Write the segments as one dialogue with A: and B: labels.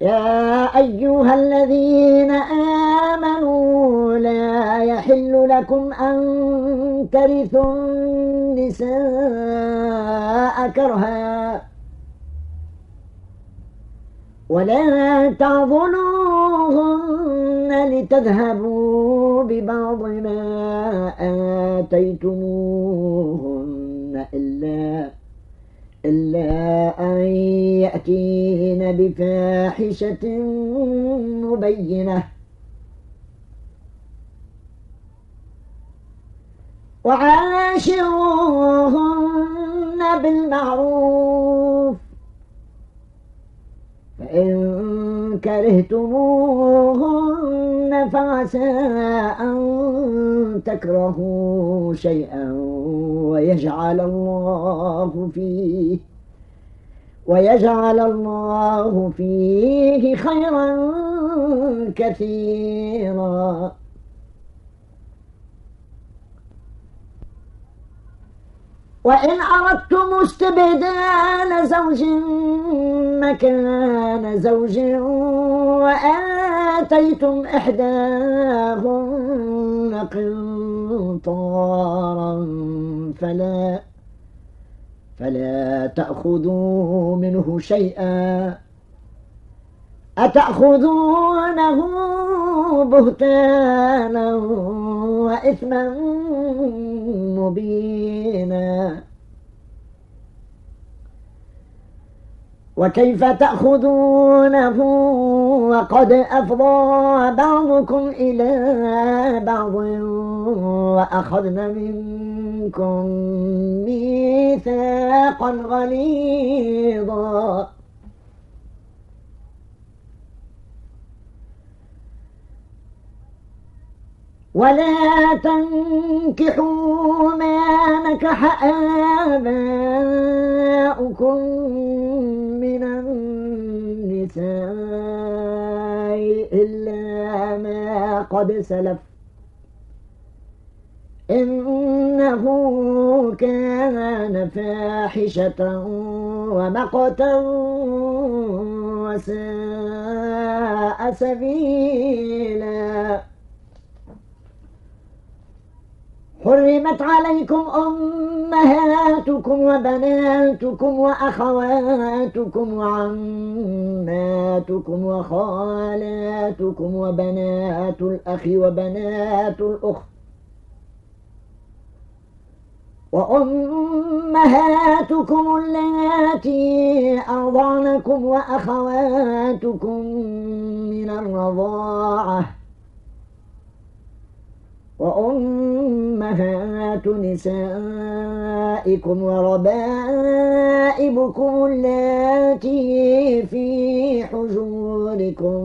A: يا أيها الذين آمنوا لا يحل لكم أن ترثوا النساء كرها ولا تعضلوهن لتذهبوا ببعض ما آتيتموهن إلا إلا أن يأتين بفاحشة مبينة. وعاشروهن بالمعروف. فإن كرهتموهن فعسى أن تكرهوا شيئا ويجعل الله فيه ويجعل الله فيه خيرا كثيرا. وإن أردتم استبدال زوج مكان زوج وآتيتم إحداهن قنطارا فلا فلا تأخذوا منه شيئا. أتأخذونه بهتانا وإثما مبينا؟ وكيف تأخذونه وقد أفضى بعضكم إلى بعض وأخذن منكم ميثاقا غليظا؟ ولا تنكحوا ما نكح آباؤكم من النساء إلا ما قد سلف. إنه كان فاحشة ومقتا وساء سبيلا. حرمت عليكم أمهاتكم وبناتكم وأخواتكم وعماتكم وخالاتكم وبنات الأخ وبنات الأخت وأمهاتكم اللاتي أرضعنكم وأخواتكم من الرضاعة وأمهات نسائكم وربائبكم اللاتي في حجوركم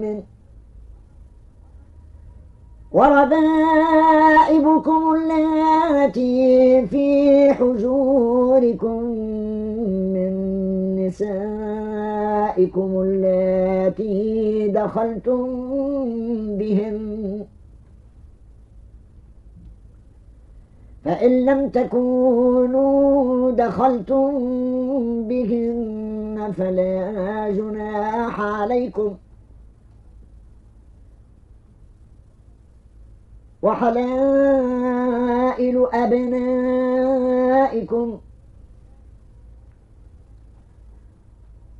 A: من وربائبكم اللاتي في حجوركم من نسائكم اللاتي دخلتم بهن فإن لم تكونوا دخلتم بهن فلا جناح عليكم. وحلائل أبنائكم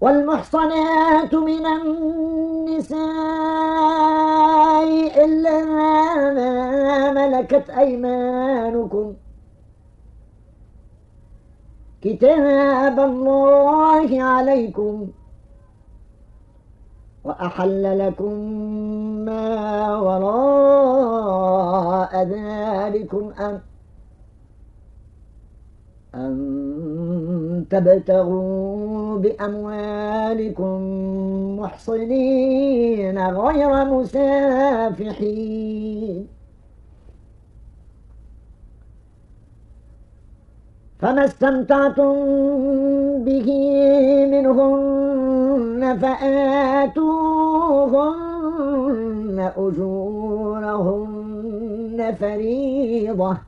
A: والمحصنات من النساء إلا ما ملكت أيمانكم. كتاب الله عليكم. وأحل لكم ما وراء ذلكم أن أن تبتغوا بأموالكم محصنين غير مسافحين. فما استمتعتم به منهن فآتوهن أجورهن فريضة.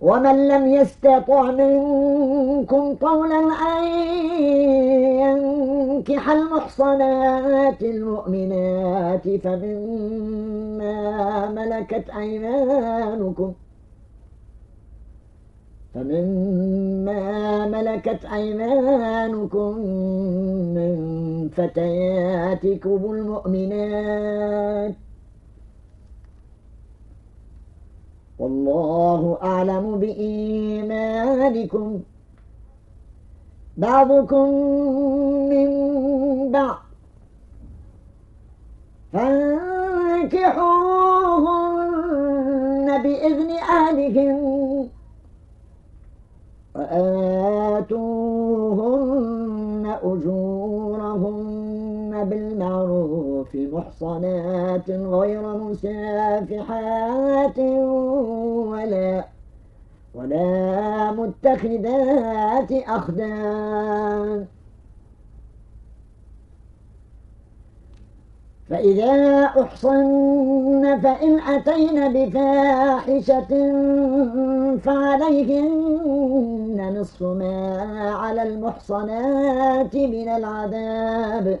A: ومن لم يستطع منكم طولا أن ينكح المحصنات المؤمنات فمما ملكت أيمانكم فمما ملكت أيمانكم من فتياتكم المؤمنات والله أعلم بإيمانكم. بعضكم من بعض. فانكحوهن بإذن أهلهن وآتوهن أجورهن بالمعروف محصنات غير مسافحات ولا ولا متخذات أخدان. فإذا أحصن فإن أتين بفاحشة فعليهن نصف ما على المحصنات من العذاب.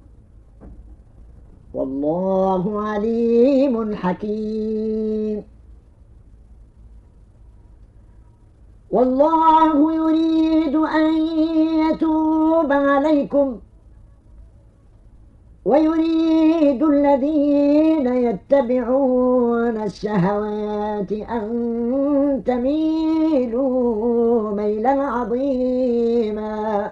A: والله عليم حكيم. والله يريد أن يتوب عليكم. ويريد الذين يتبعون الشهوات أن تميلوا ميلا عظيما.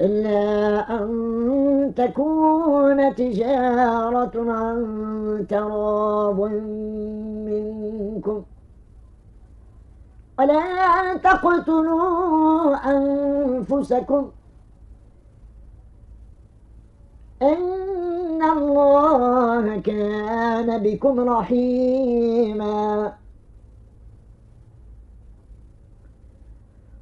A: إلا أن تكون تجارة عن تراض منكم. ولا تقتلوا أنفسكم. إن الله كان بكم رحيما.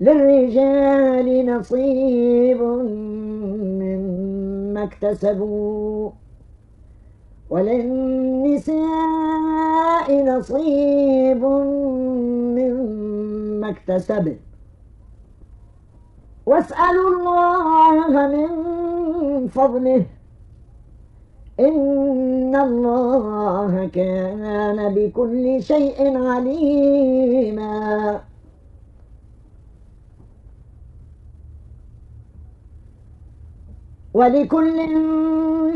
A: للرجال نصيب مما اكتسبوا وللنساء نصيب مما اكتسبن. واسألوا الله من فضله إن الله كان بكل شيء عليما. ولكل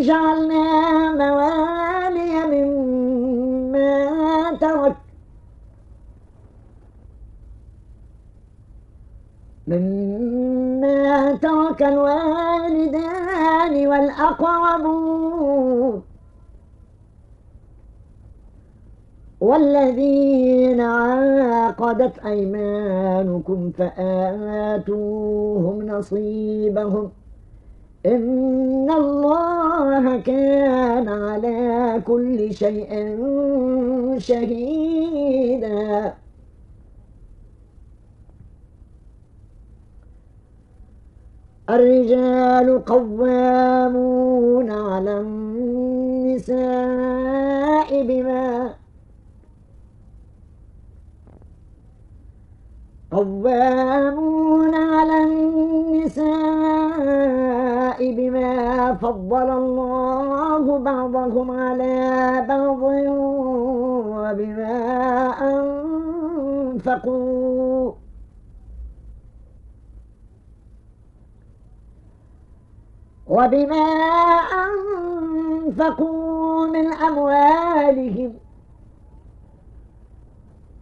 A: جعلنا موالي مما ترك مما ترك الوالدان والأقربون والذين عاقدت أيمانكم فآتوهم نصيبهم إن الله كان على كل شيء شهيدا. الرجال قوامون على النساء بما قوامون على النساء فضل الله بعضهم على بعض وبما أنفقوا. وبما أنفقوا من أموالهم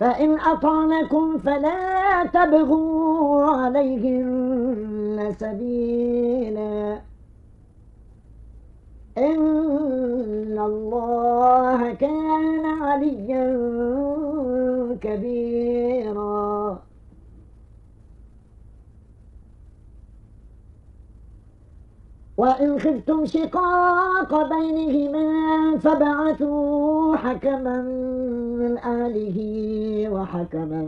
A: فإن أطعنكم فلا تبغوا عليهن سبيلا. إن الله كان عليا كبيرا وإن خفتم شقاق بينهما فبعثوا حكما من أهله وحكما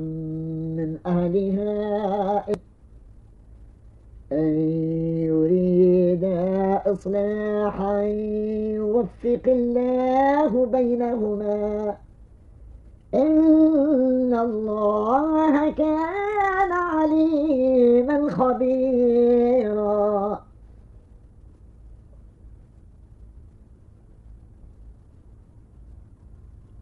A: من أهلها أن يريد إصلاحا يوفق الله بينهما الله كان عليما خبيرا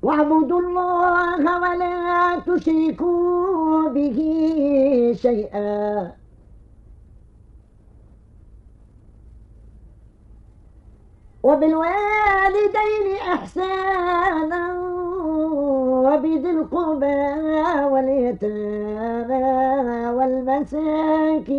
A: واعبدوا الله ولا تشركوا به شيئا. وبالوالدين إحسانا وبذي القربى واليتامى والمساكين.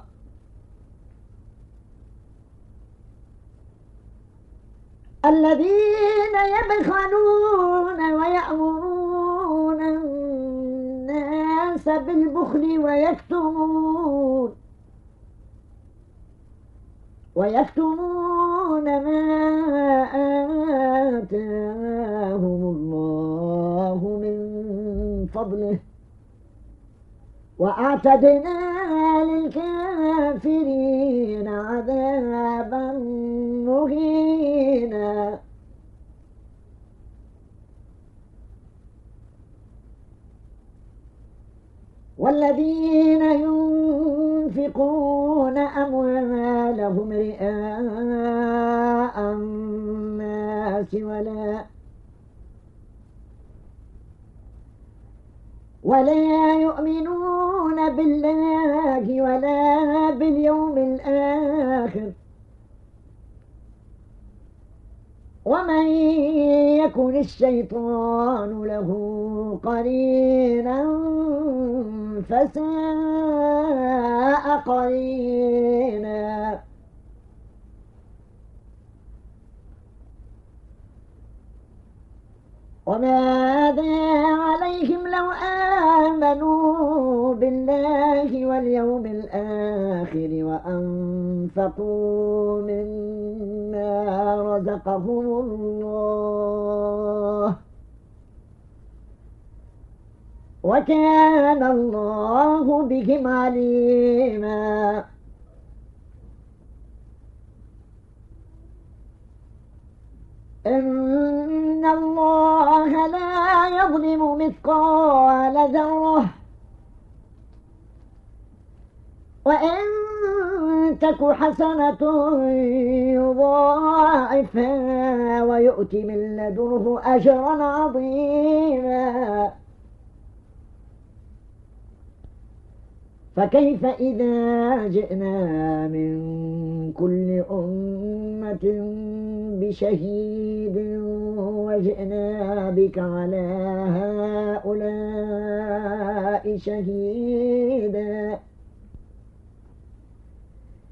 A: الذين يبخلون ويأمرون الناس بالبخل ويكتمون ويكتمون ما آتاهم الله من فضله. وأعتدنا للكافرين عذابا مهينا. والذين ينفقون أموالهم رئاء الناس ولا ولا يؤمنون بالله ولا باليوم الآخر. ومن يكن الشيطان له قرينا فساء قرينا. وماذا عليهم لو آمنوا بالله واليوم الآخر وأنفقوا مما رزقهم الله. وكان الله بهم عليما. إن الله لا يظلم مثقال ذرة وإن تك حسنة يضاعفها ويؤت من لدنه أجرا عظيما. فكيف إذا جئنا من كل أمة بشهيد وجئنا بك على هؤلاء شهيدا؟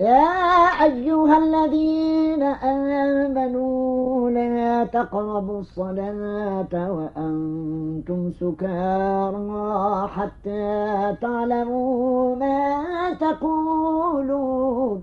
A: يا أيها الذين آمنوا لا تقربوا الصلاة وأنتم سكارى حتى تعلموا ما تقولون.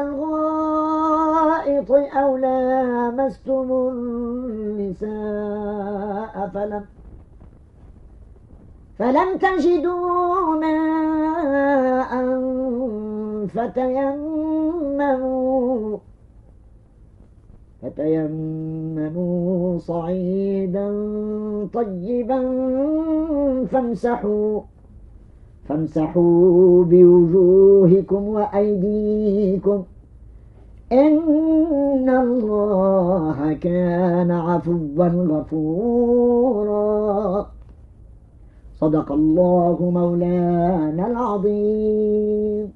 A: الغائط أو لامستم النساء فلم فلم تجدوا ماء فتيمموا فتيمموا صعيدا طيبا فامسحوا. فامسحوا بوجوهكم وأيديكم. إن الله كان عفوا غفورا. صدق الله مولانا العظيم.